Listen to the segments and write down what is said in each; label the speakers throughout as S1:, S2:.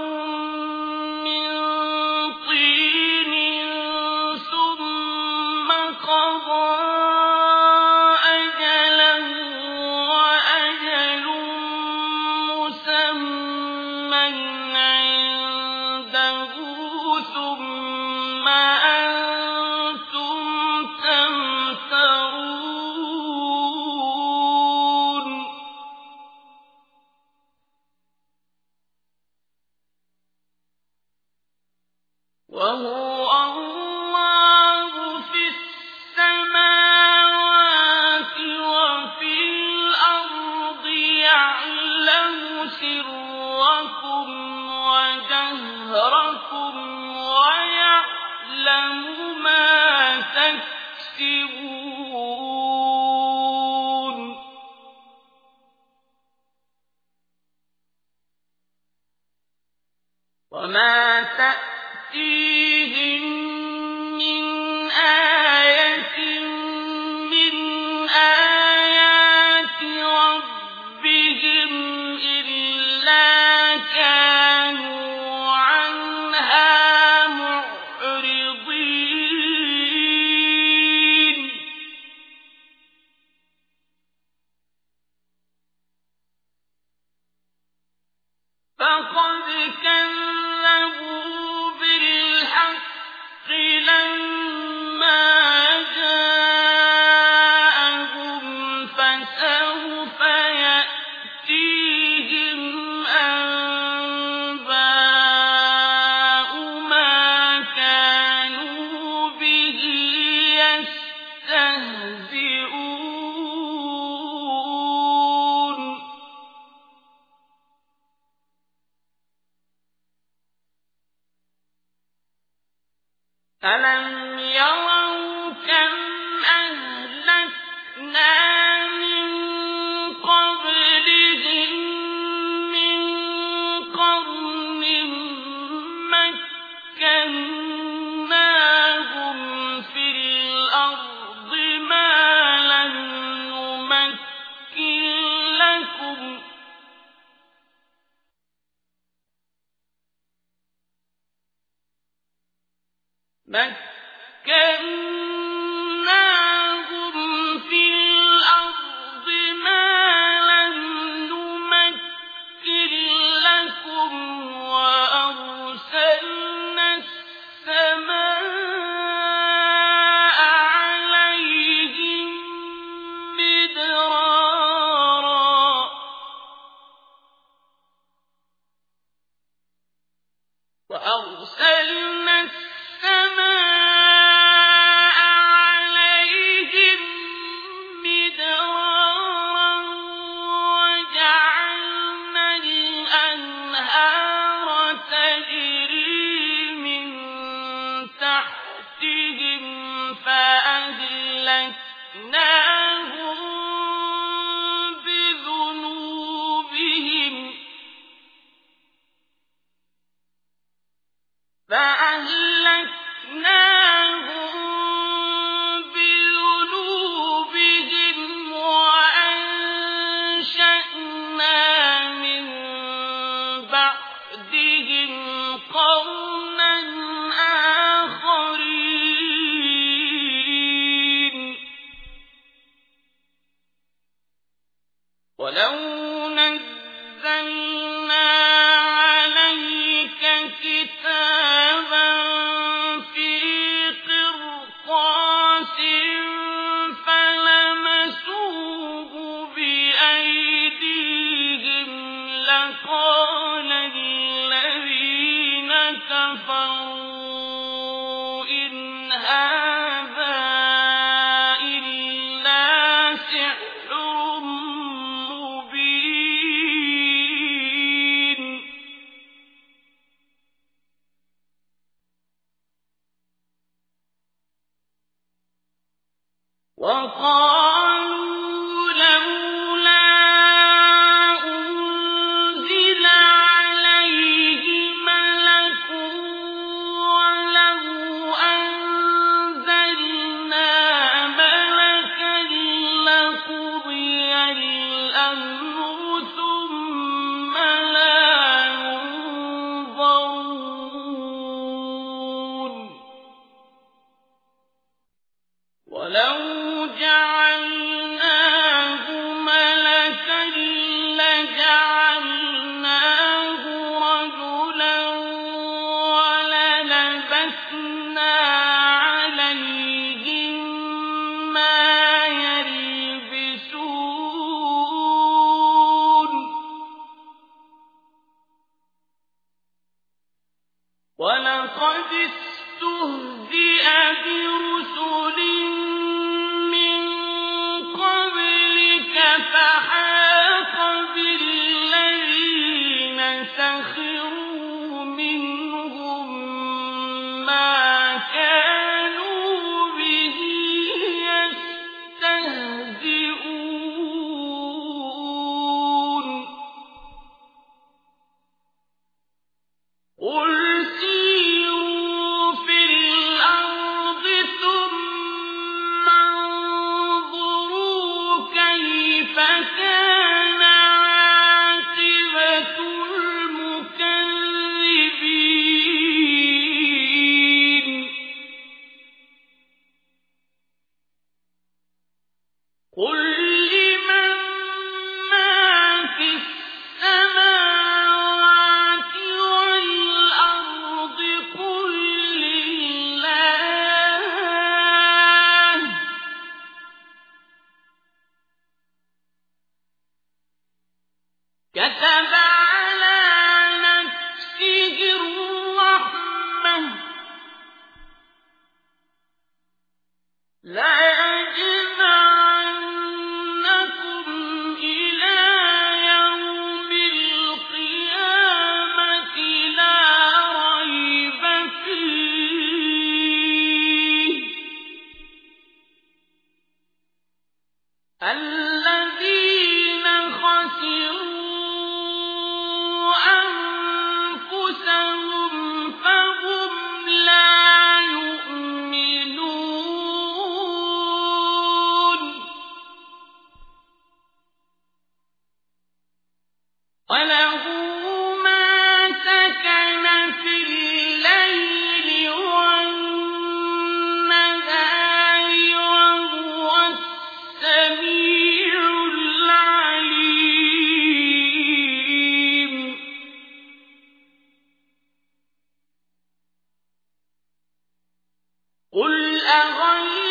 S1: ثم قل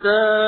S1: حتى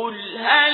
S1: قل
S2: هل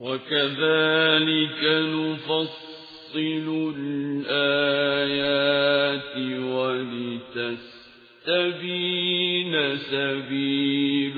S2: وكذلك نفصل الآيات ولتستبين سبيل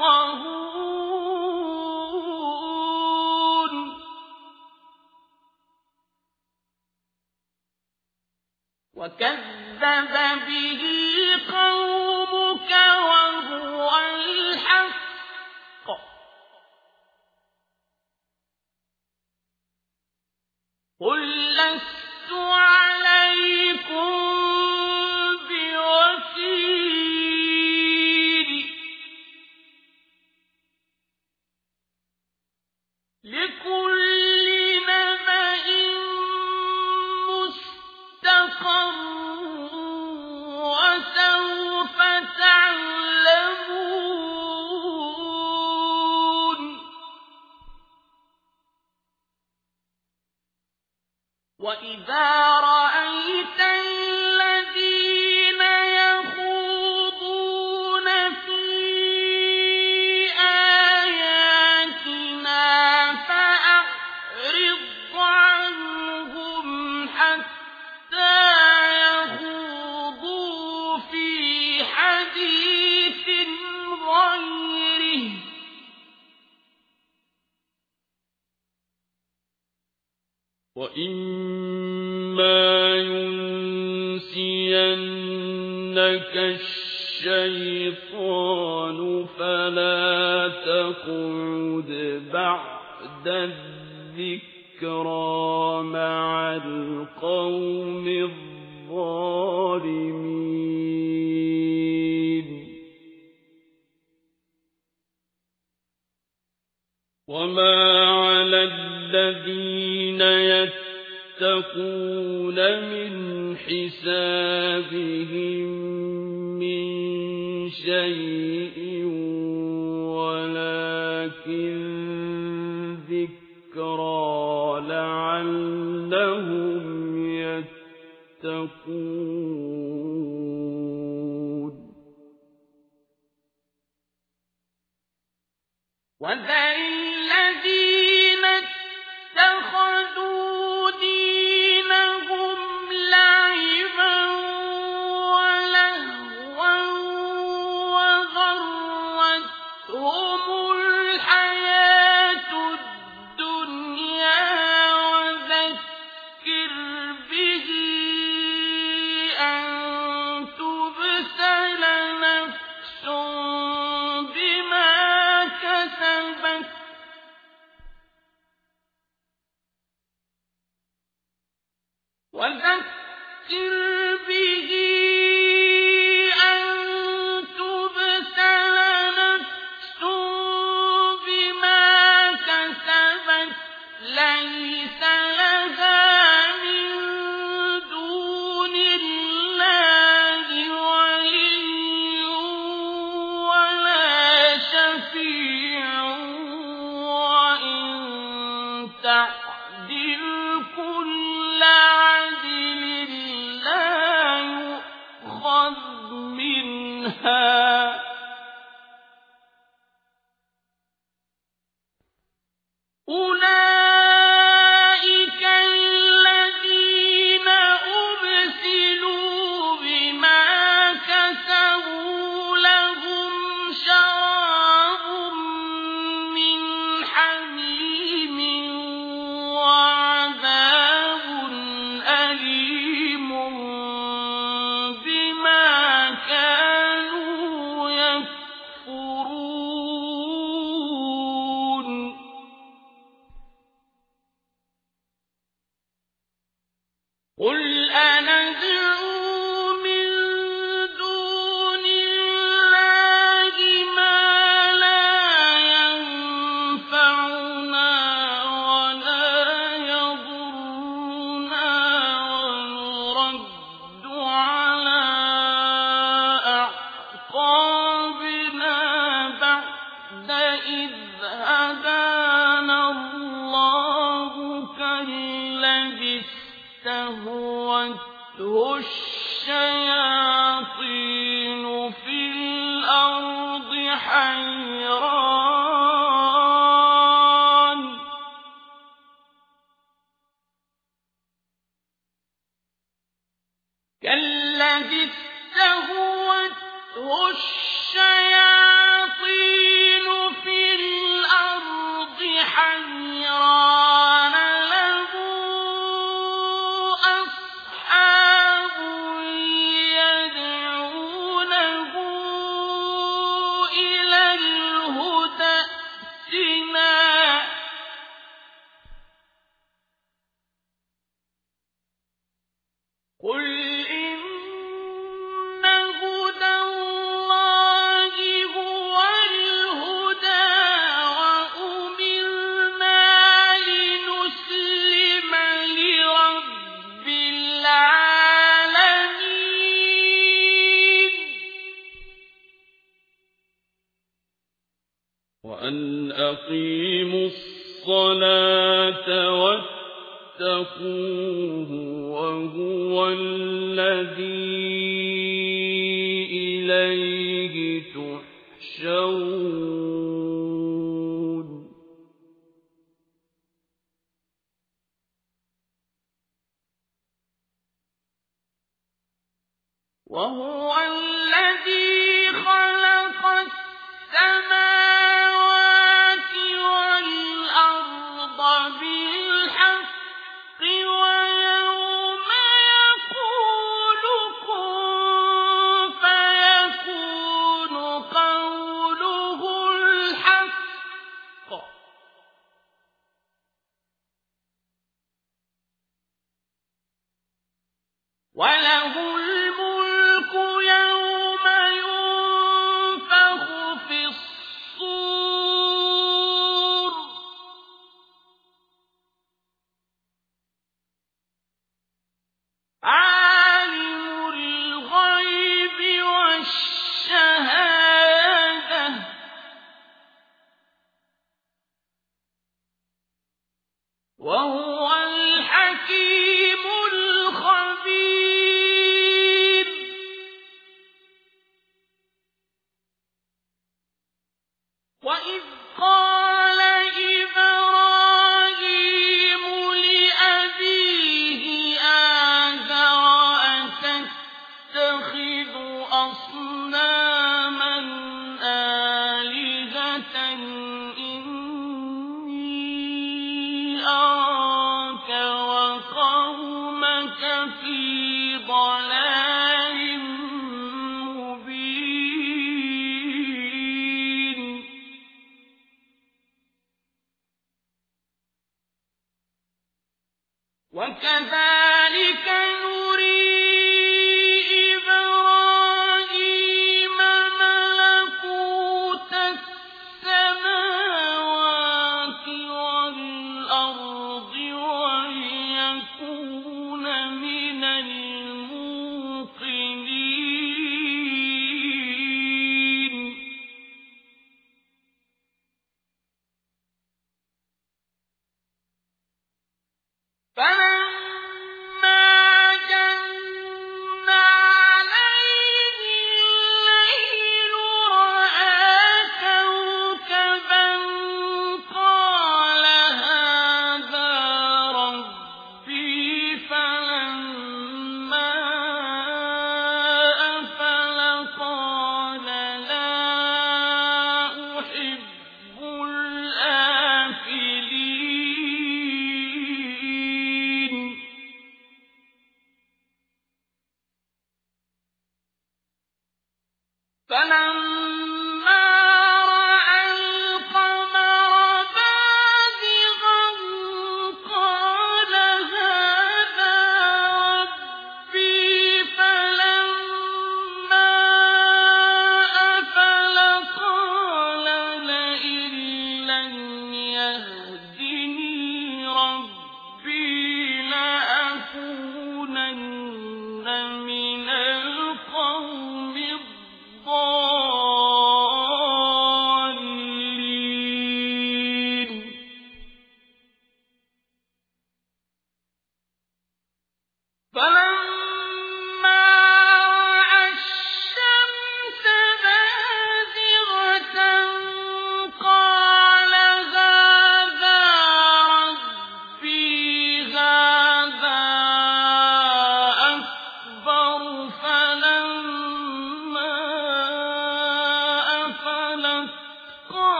S1: يفقهون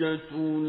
S2: حجتنا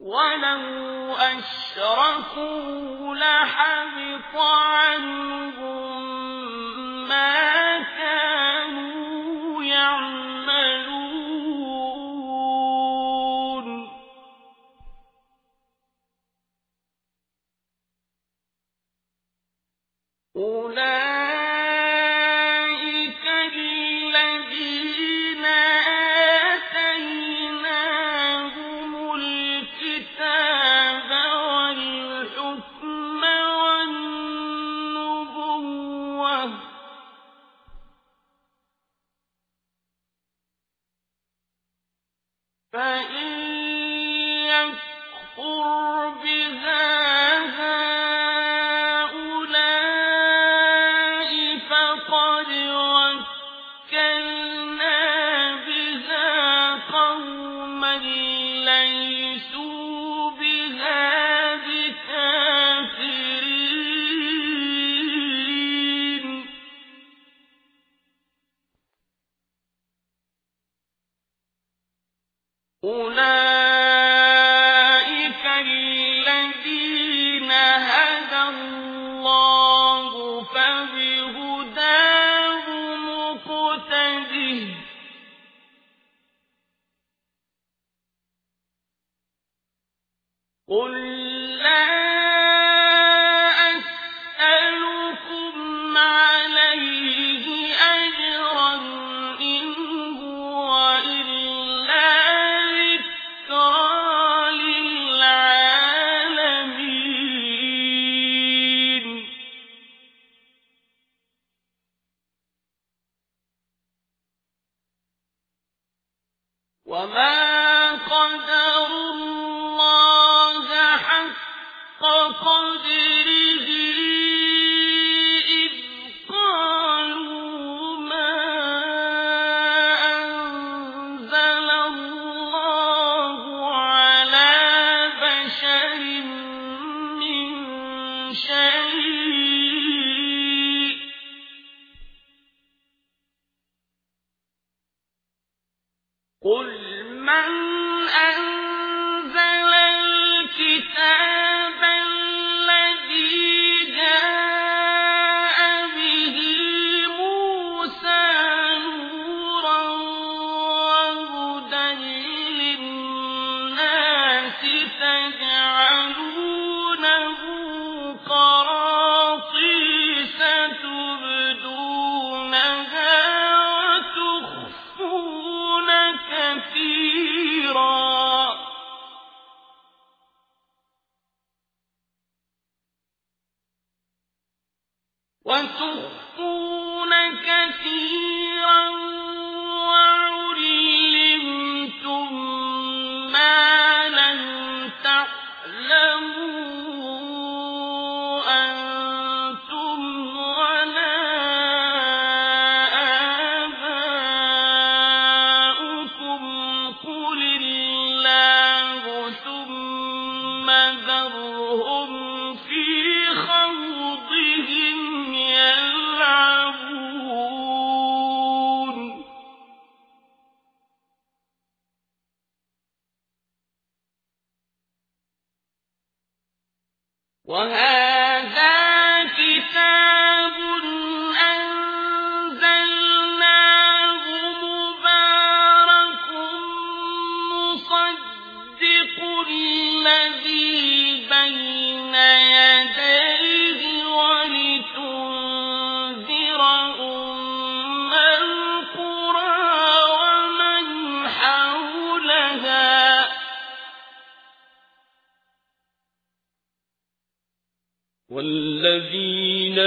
S2: ولو أشركوا لحبط عنهم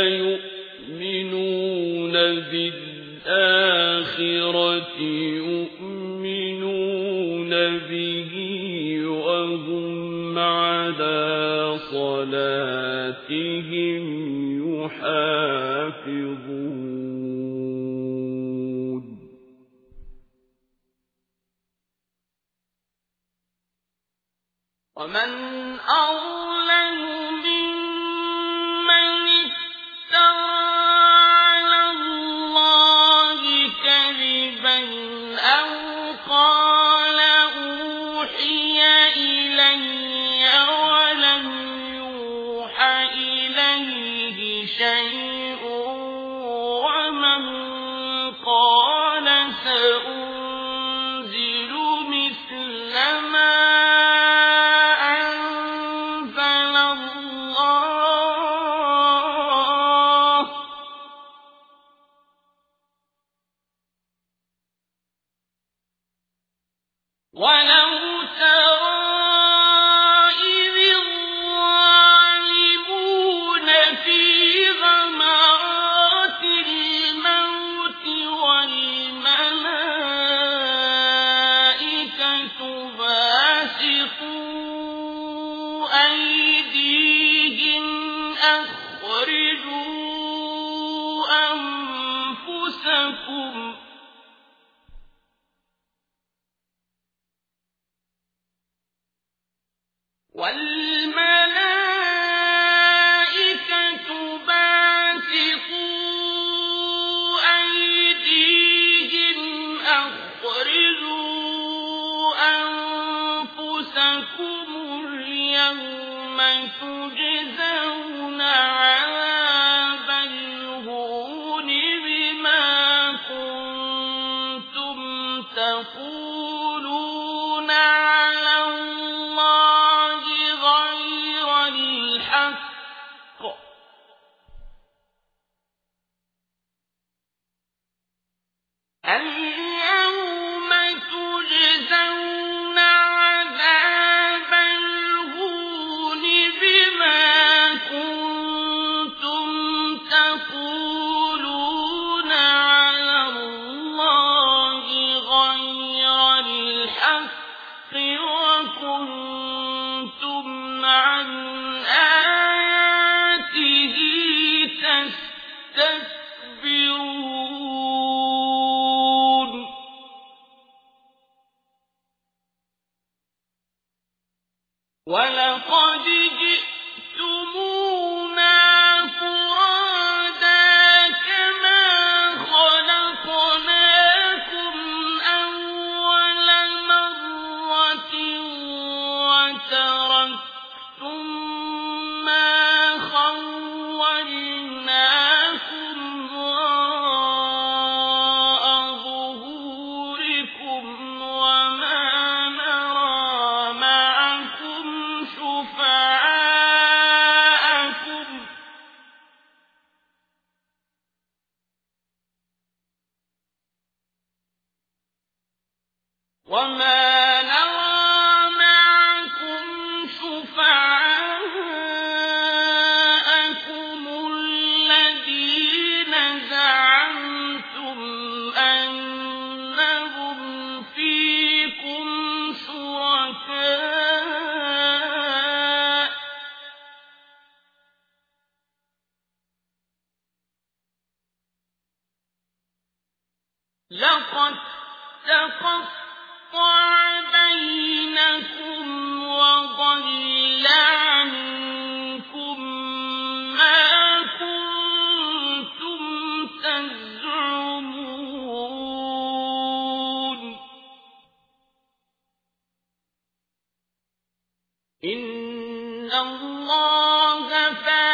S1: يؤمنون بالآخرة يؤمنون به وهم على صلاتهم يحافظون.
S2: ومن أرض إن الله فالق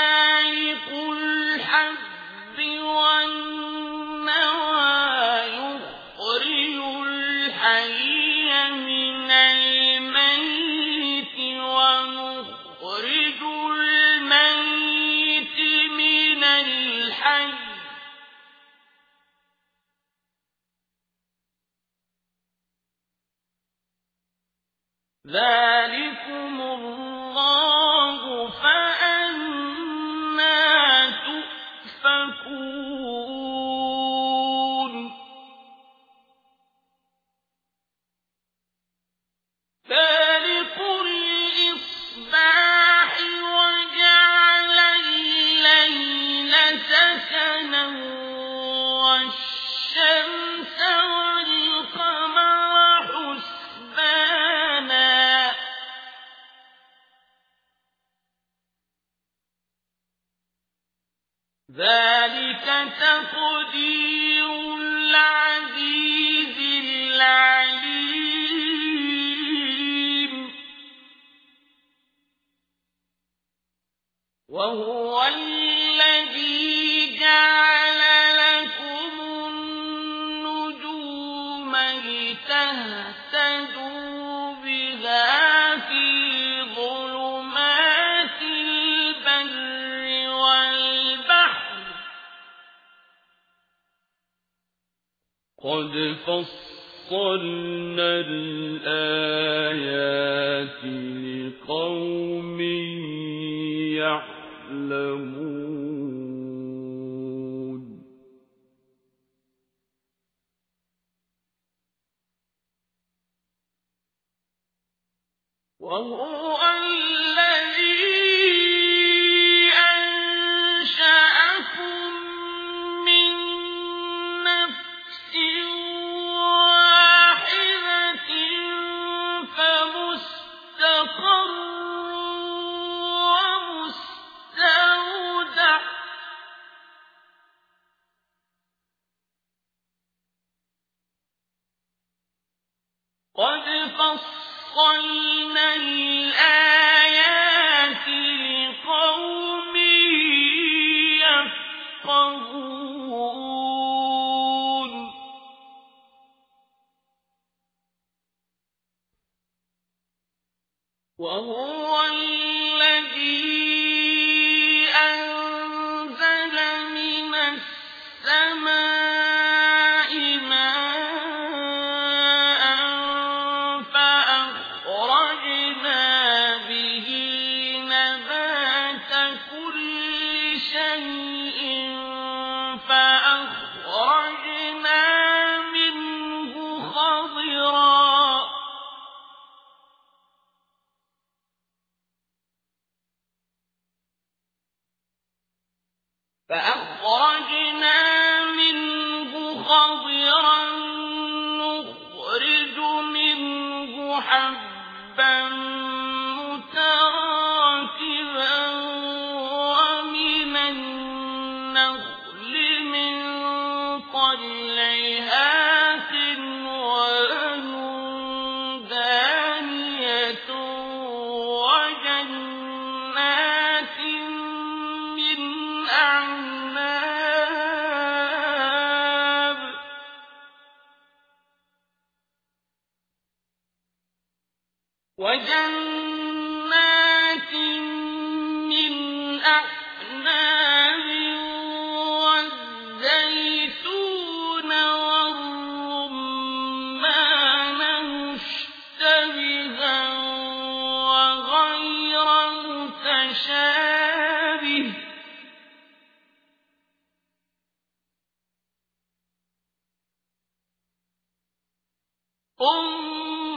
S2: انظروا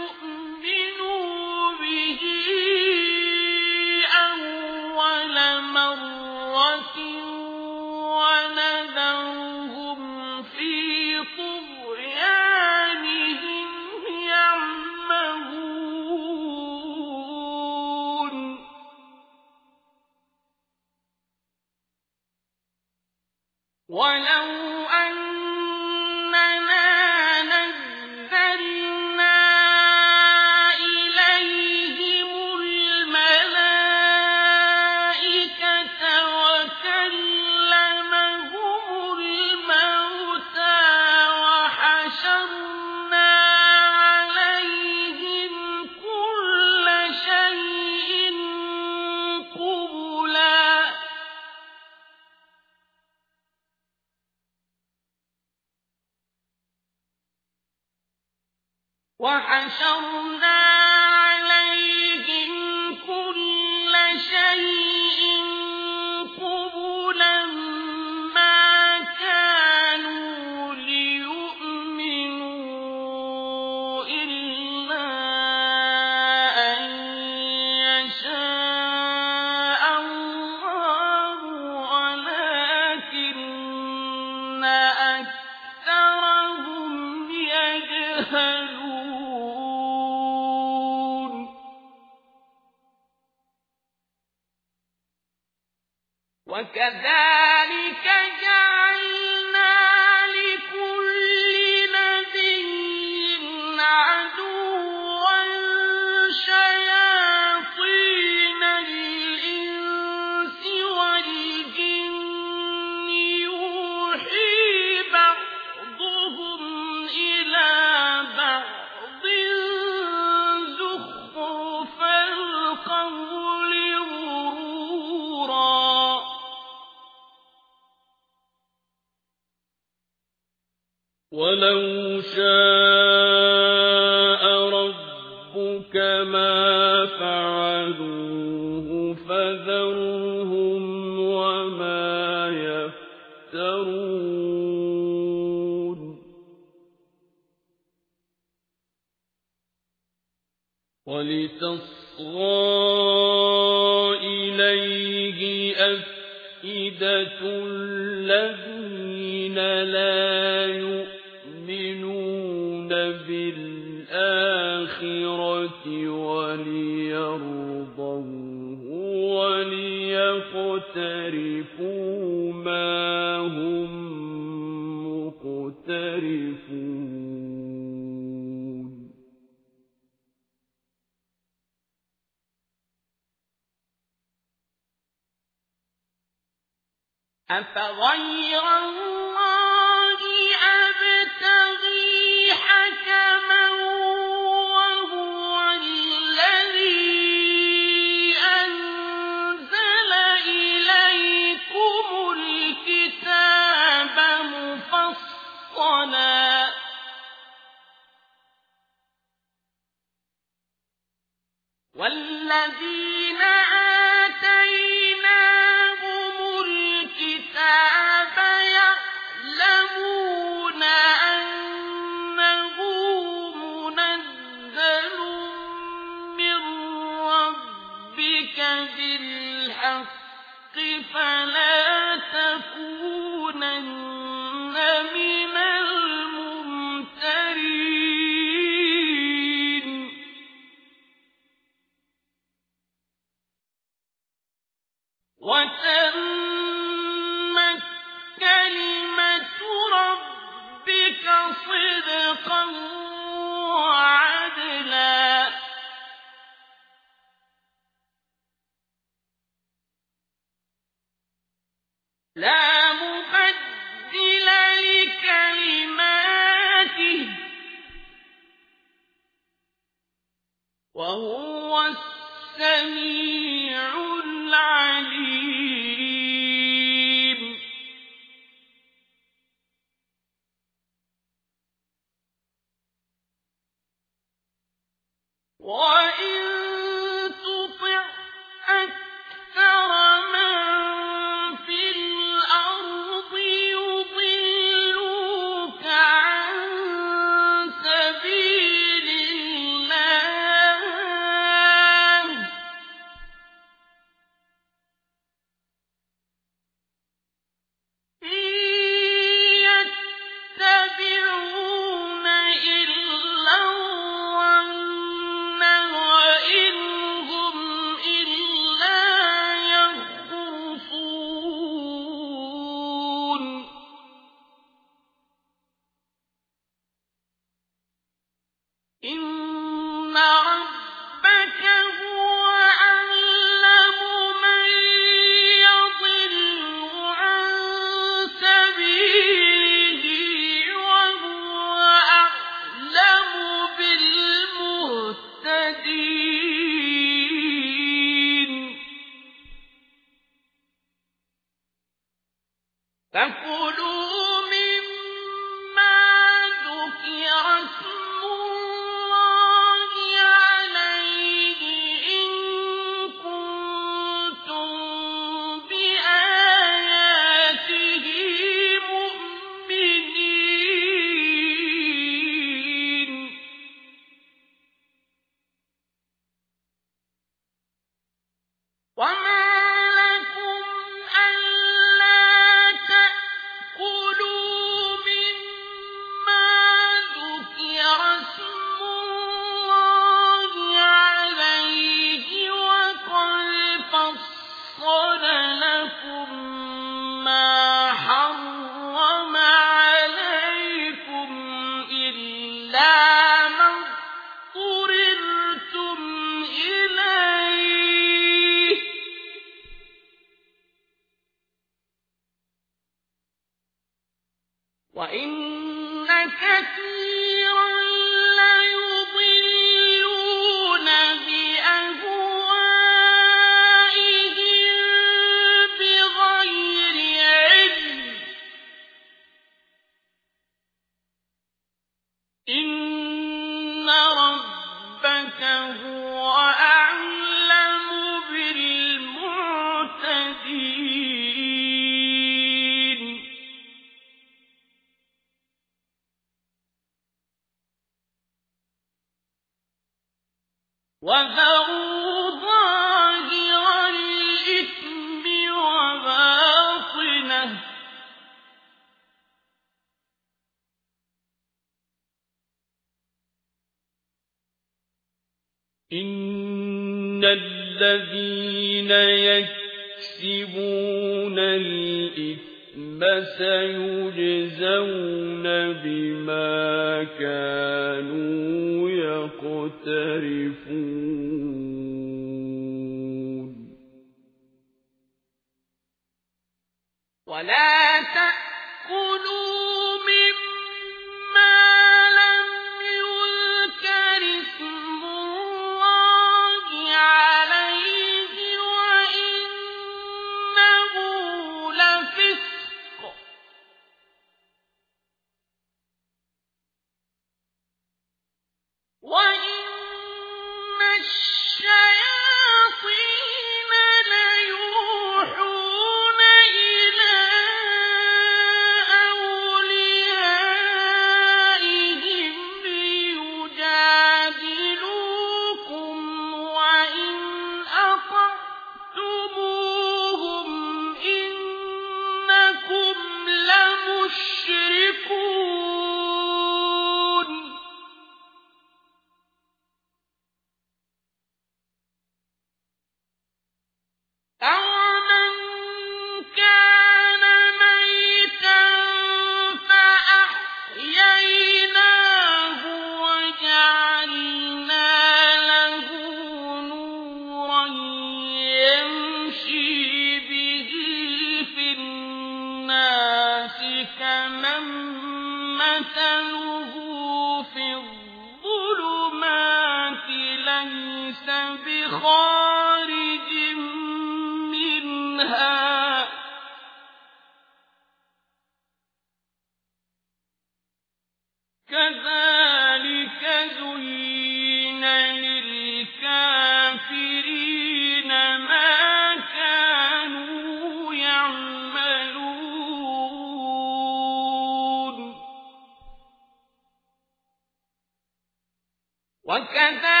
S1: كتاب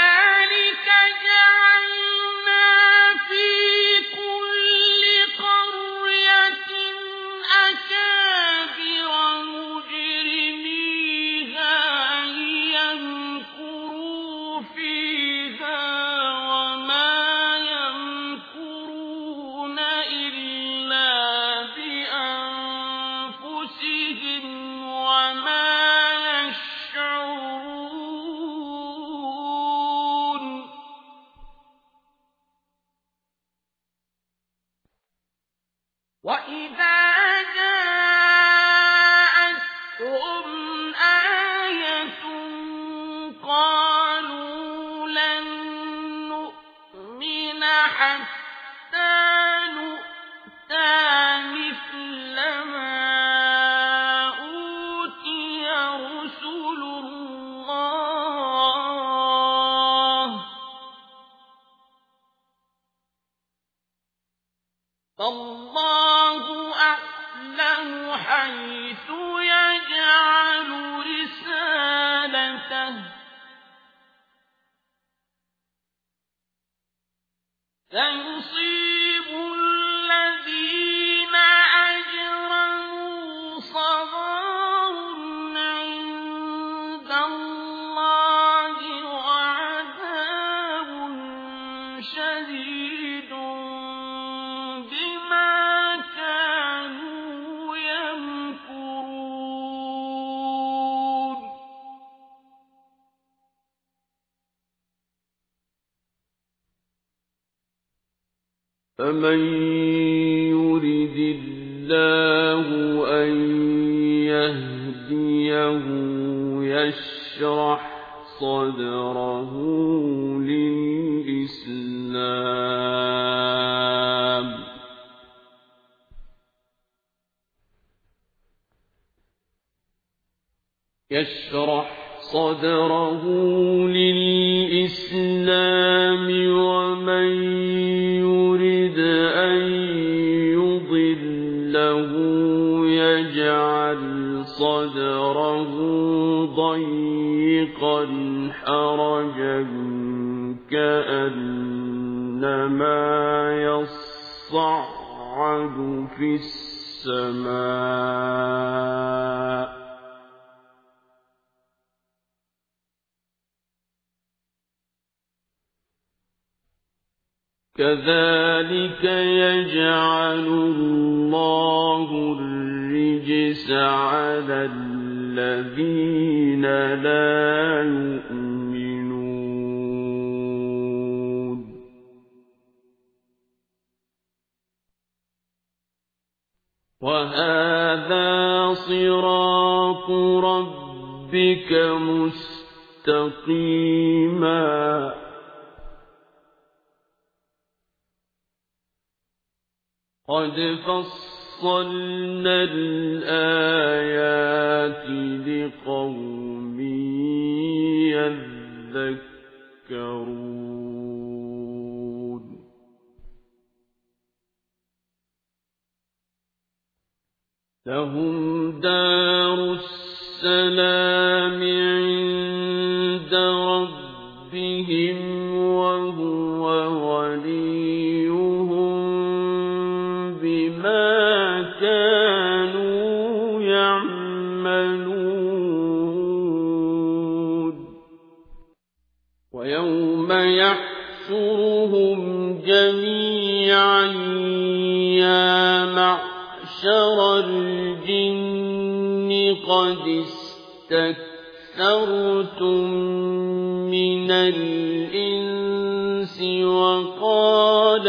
S1: وقال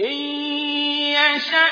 S1: إن يشأ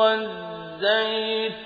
S1: والزيتون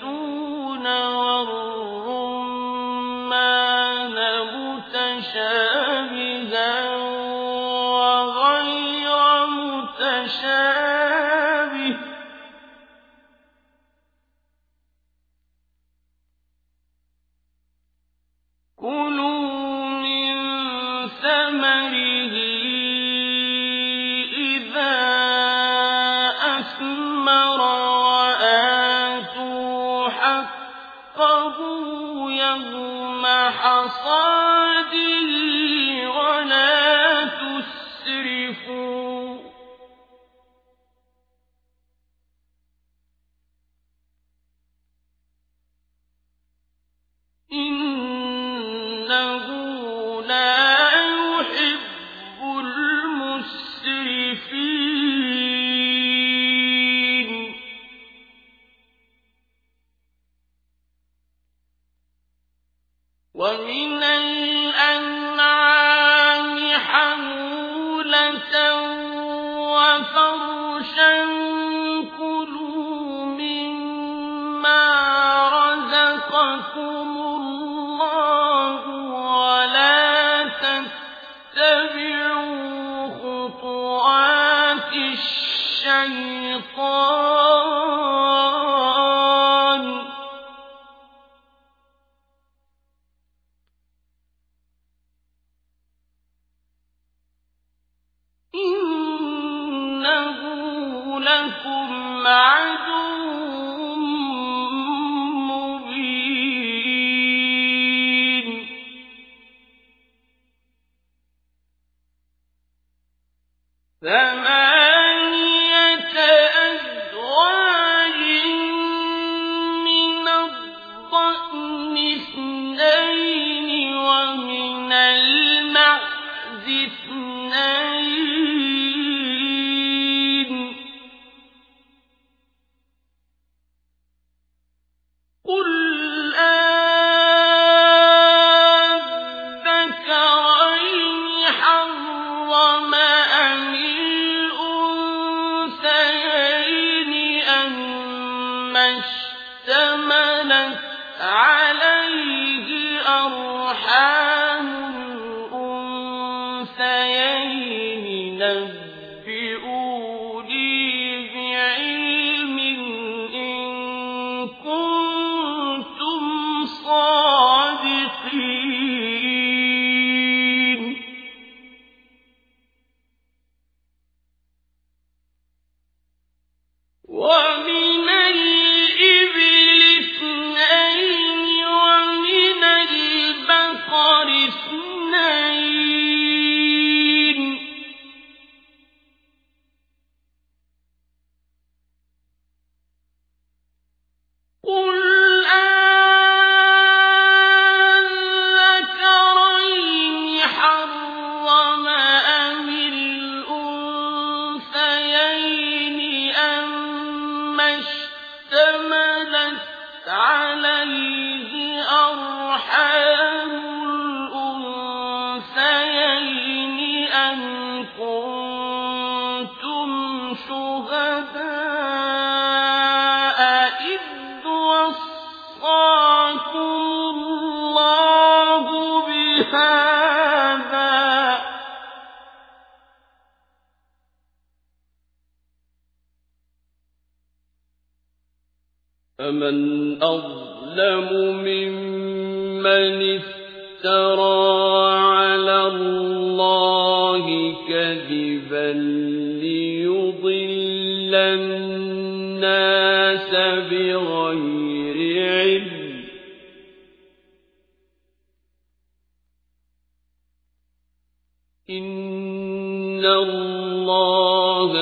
S1: إن الله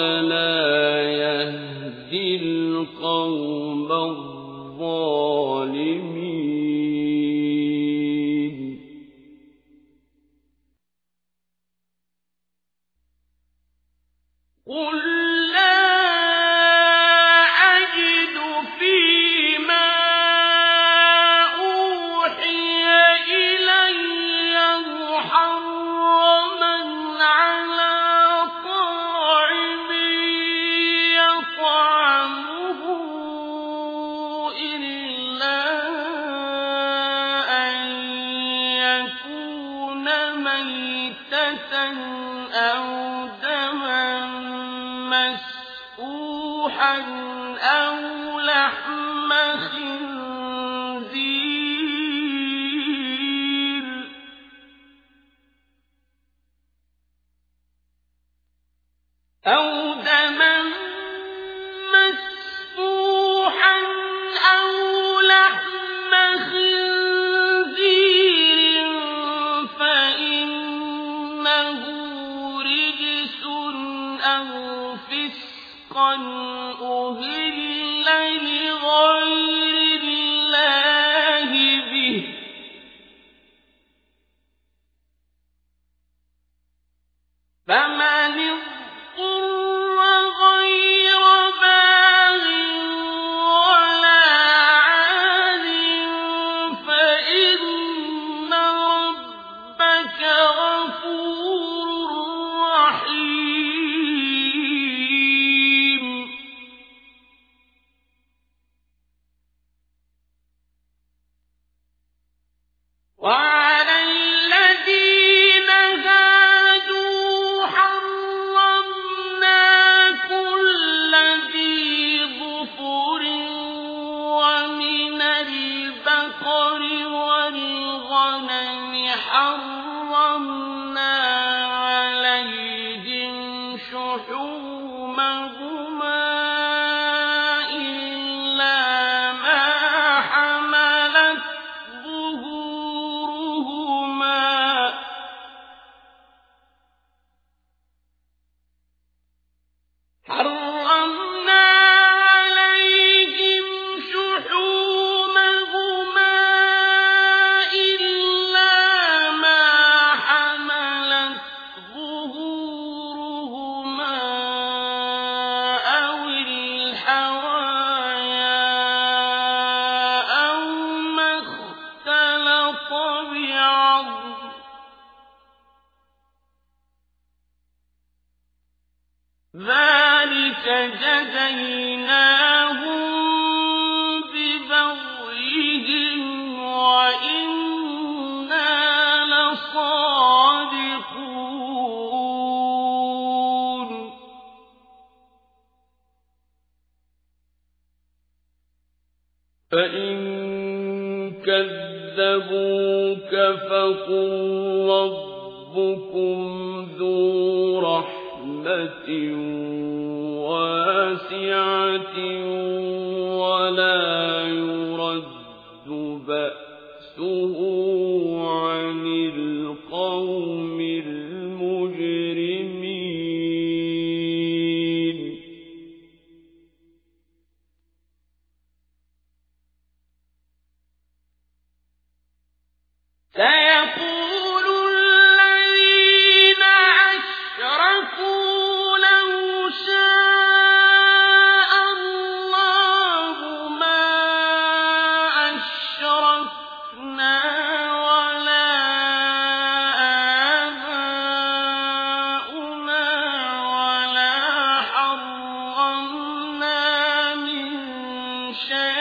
S2: شَيْءٍ ۚ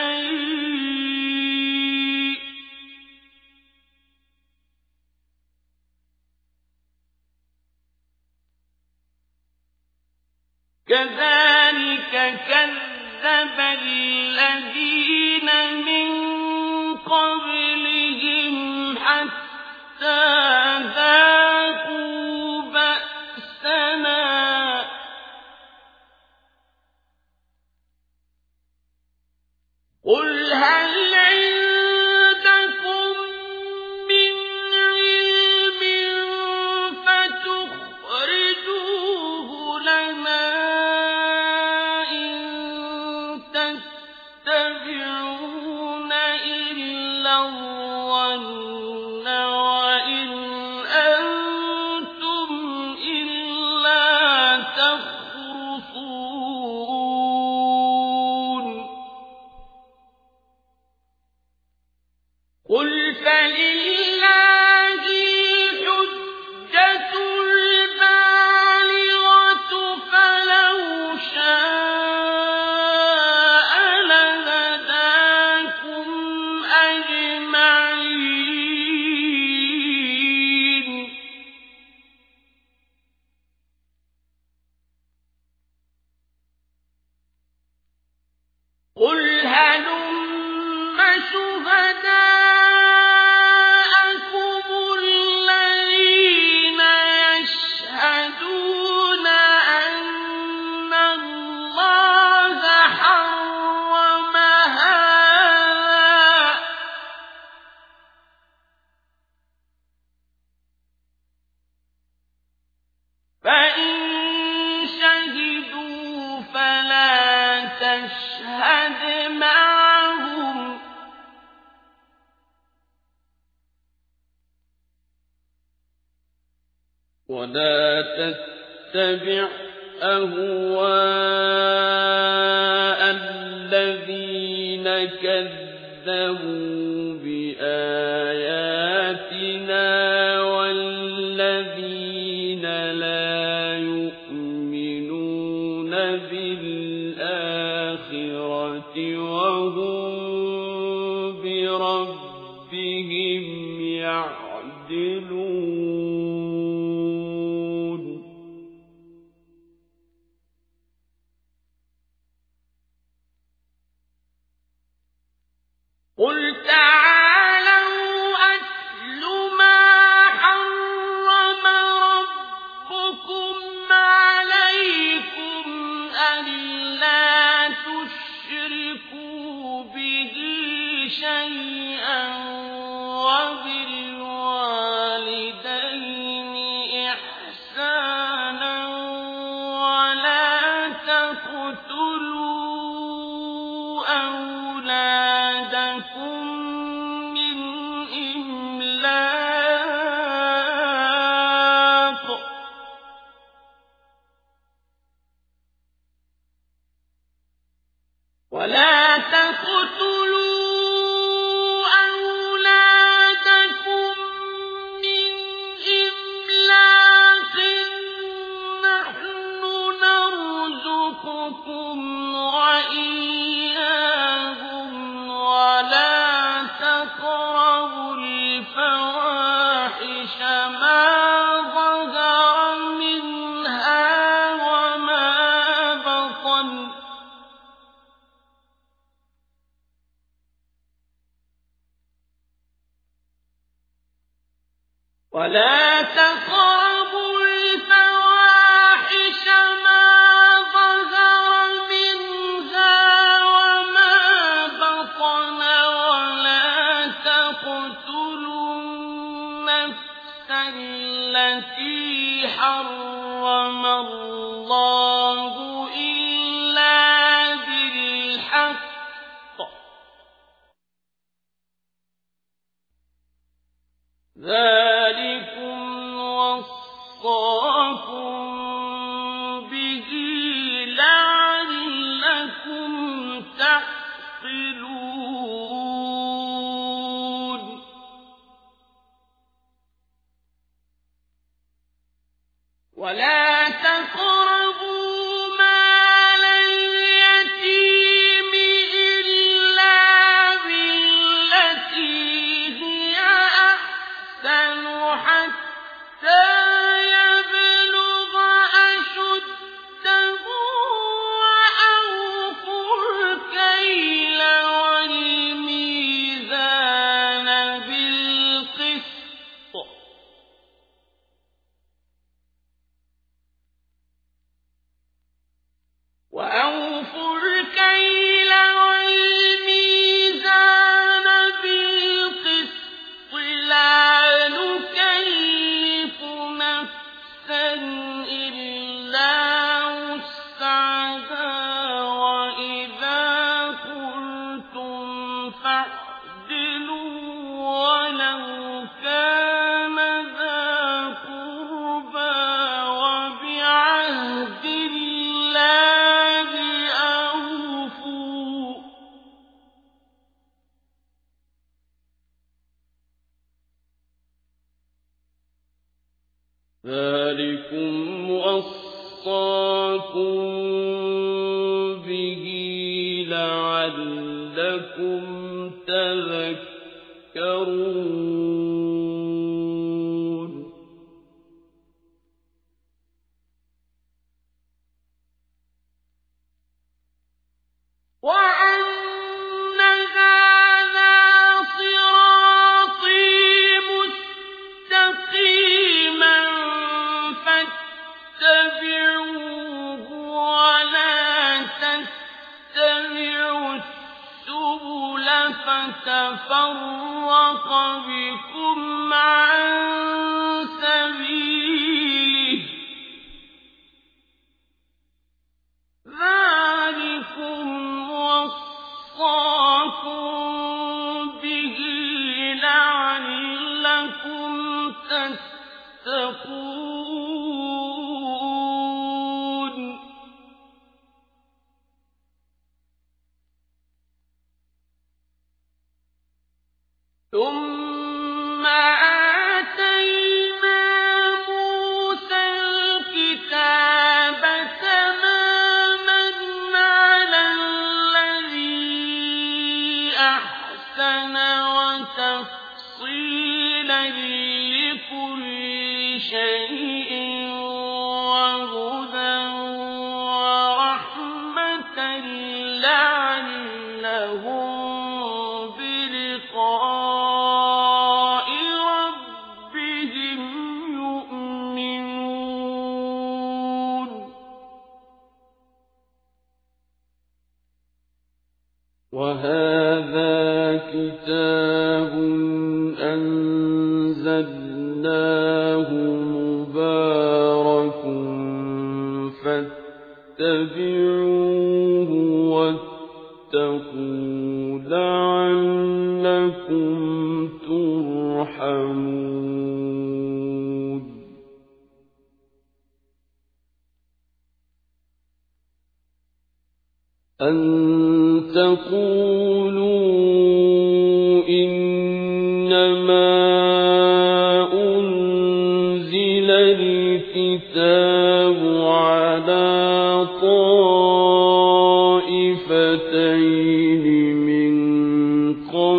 S2: حرم الله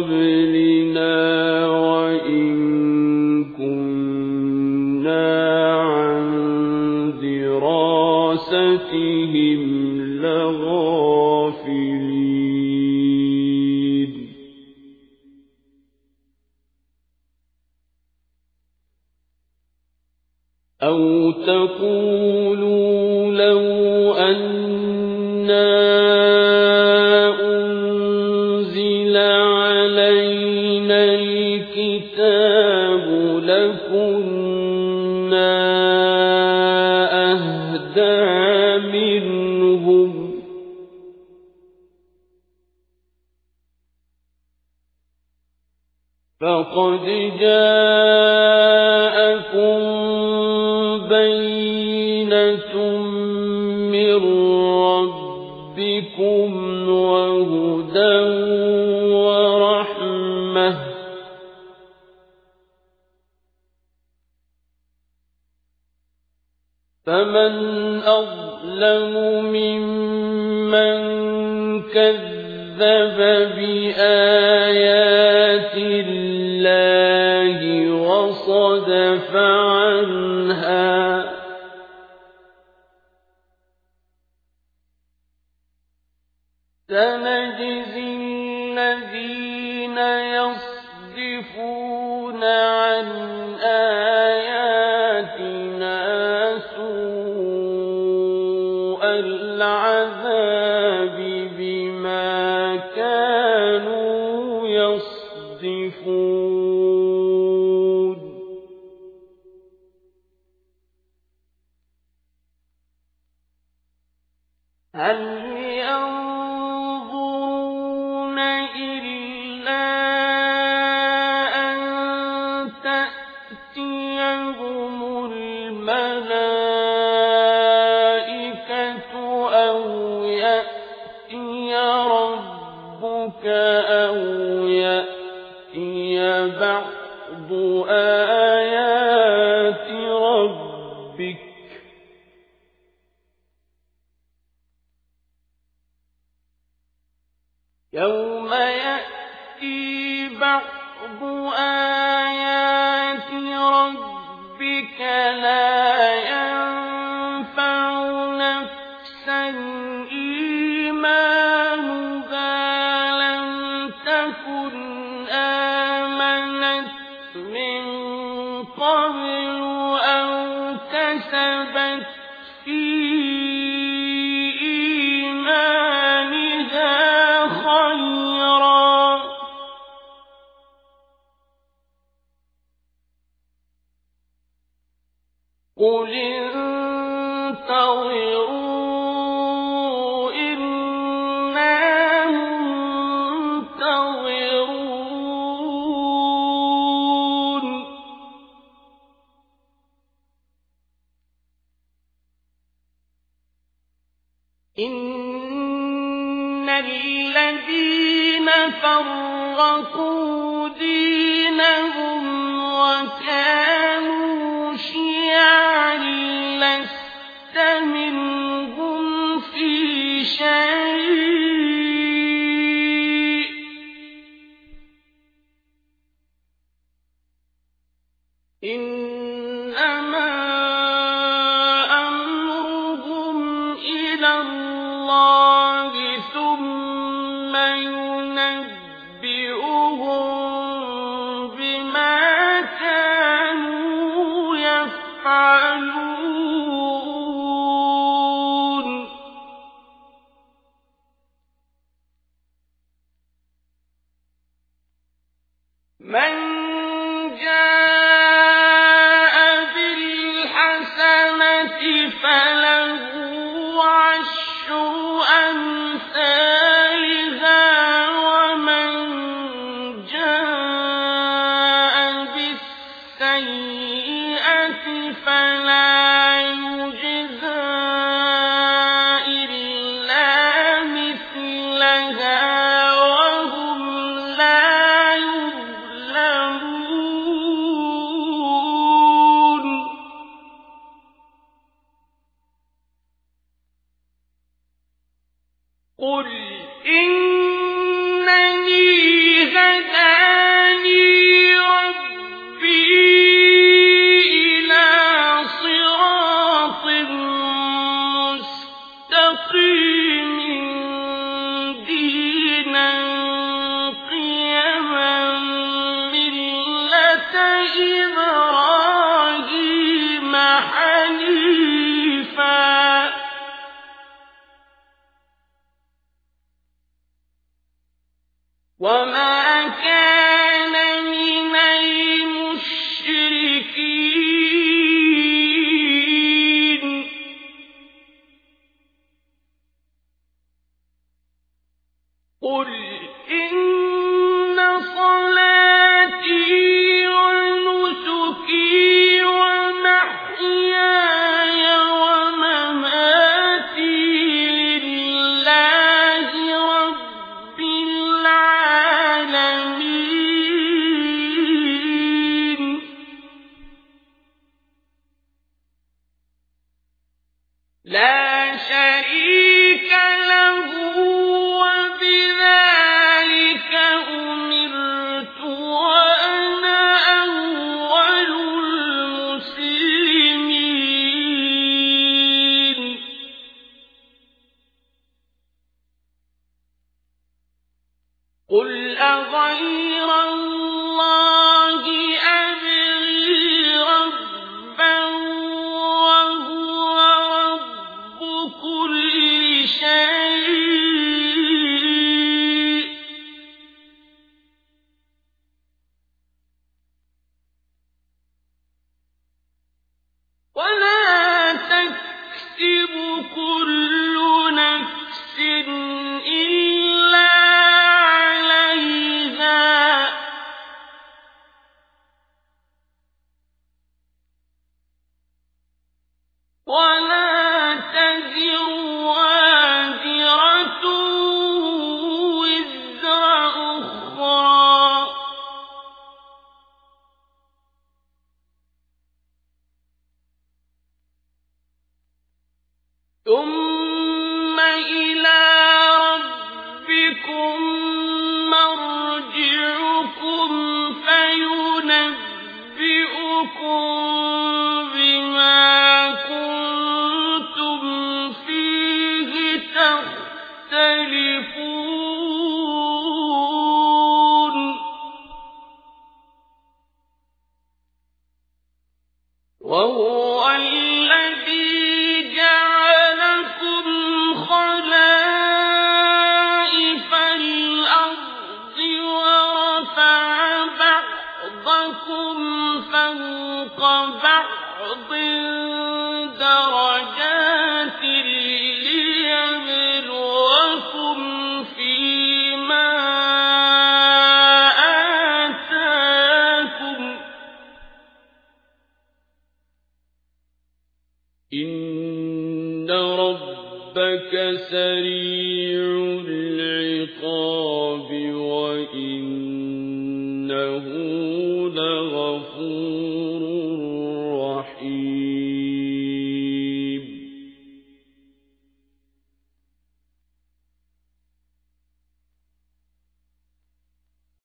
S1: قبلنا فله عشر أمثالها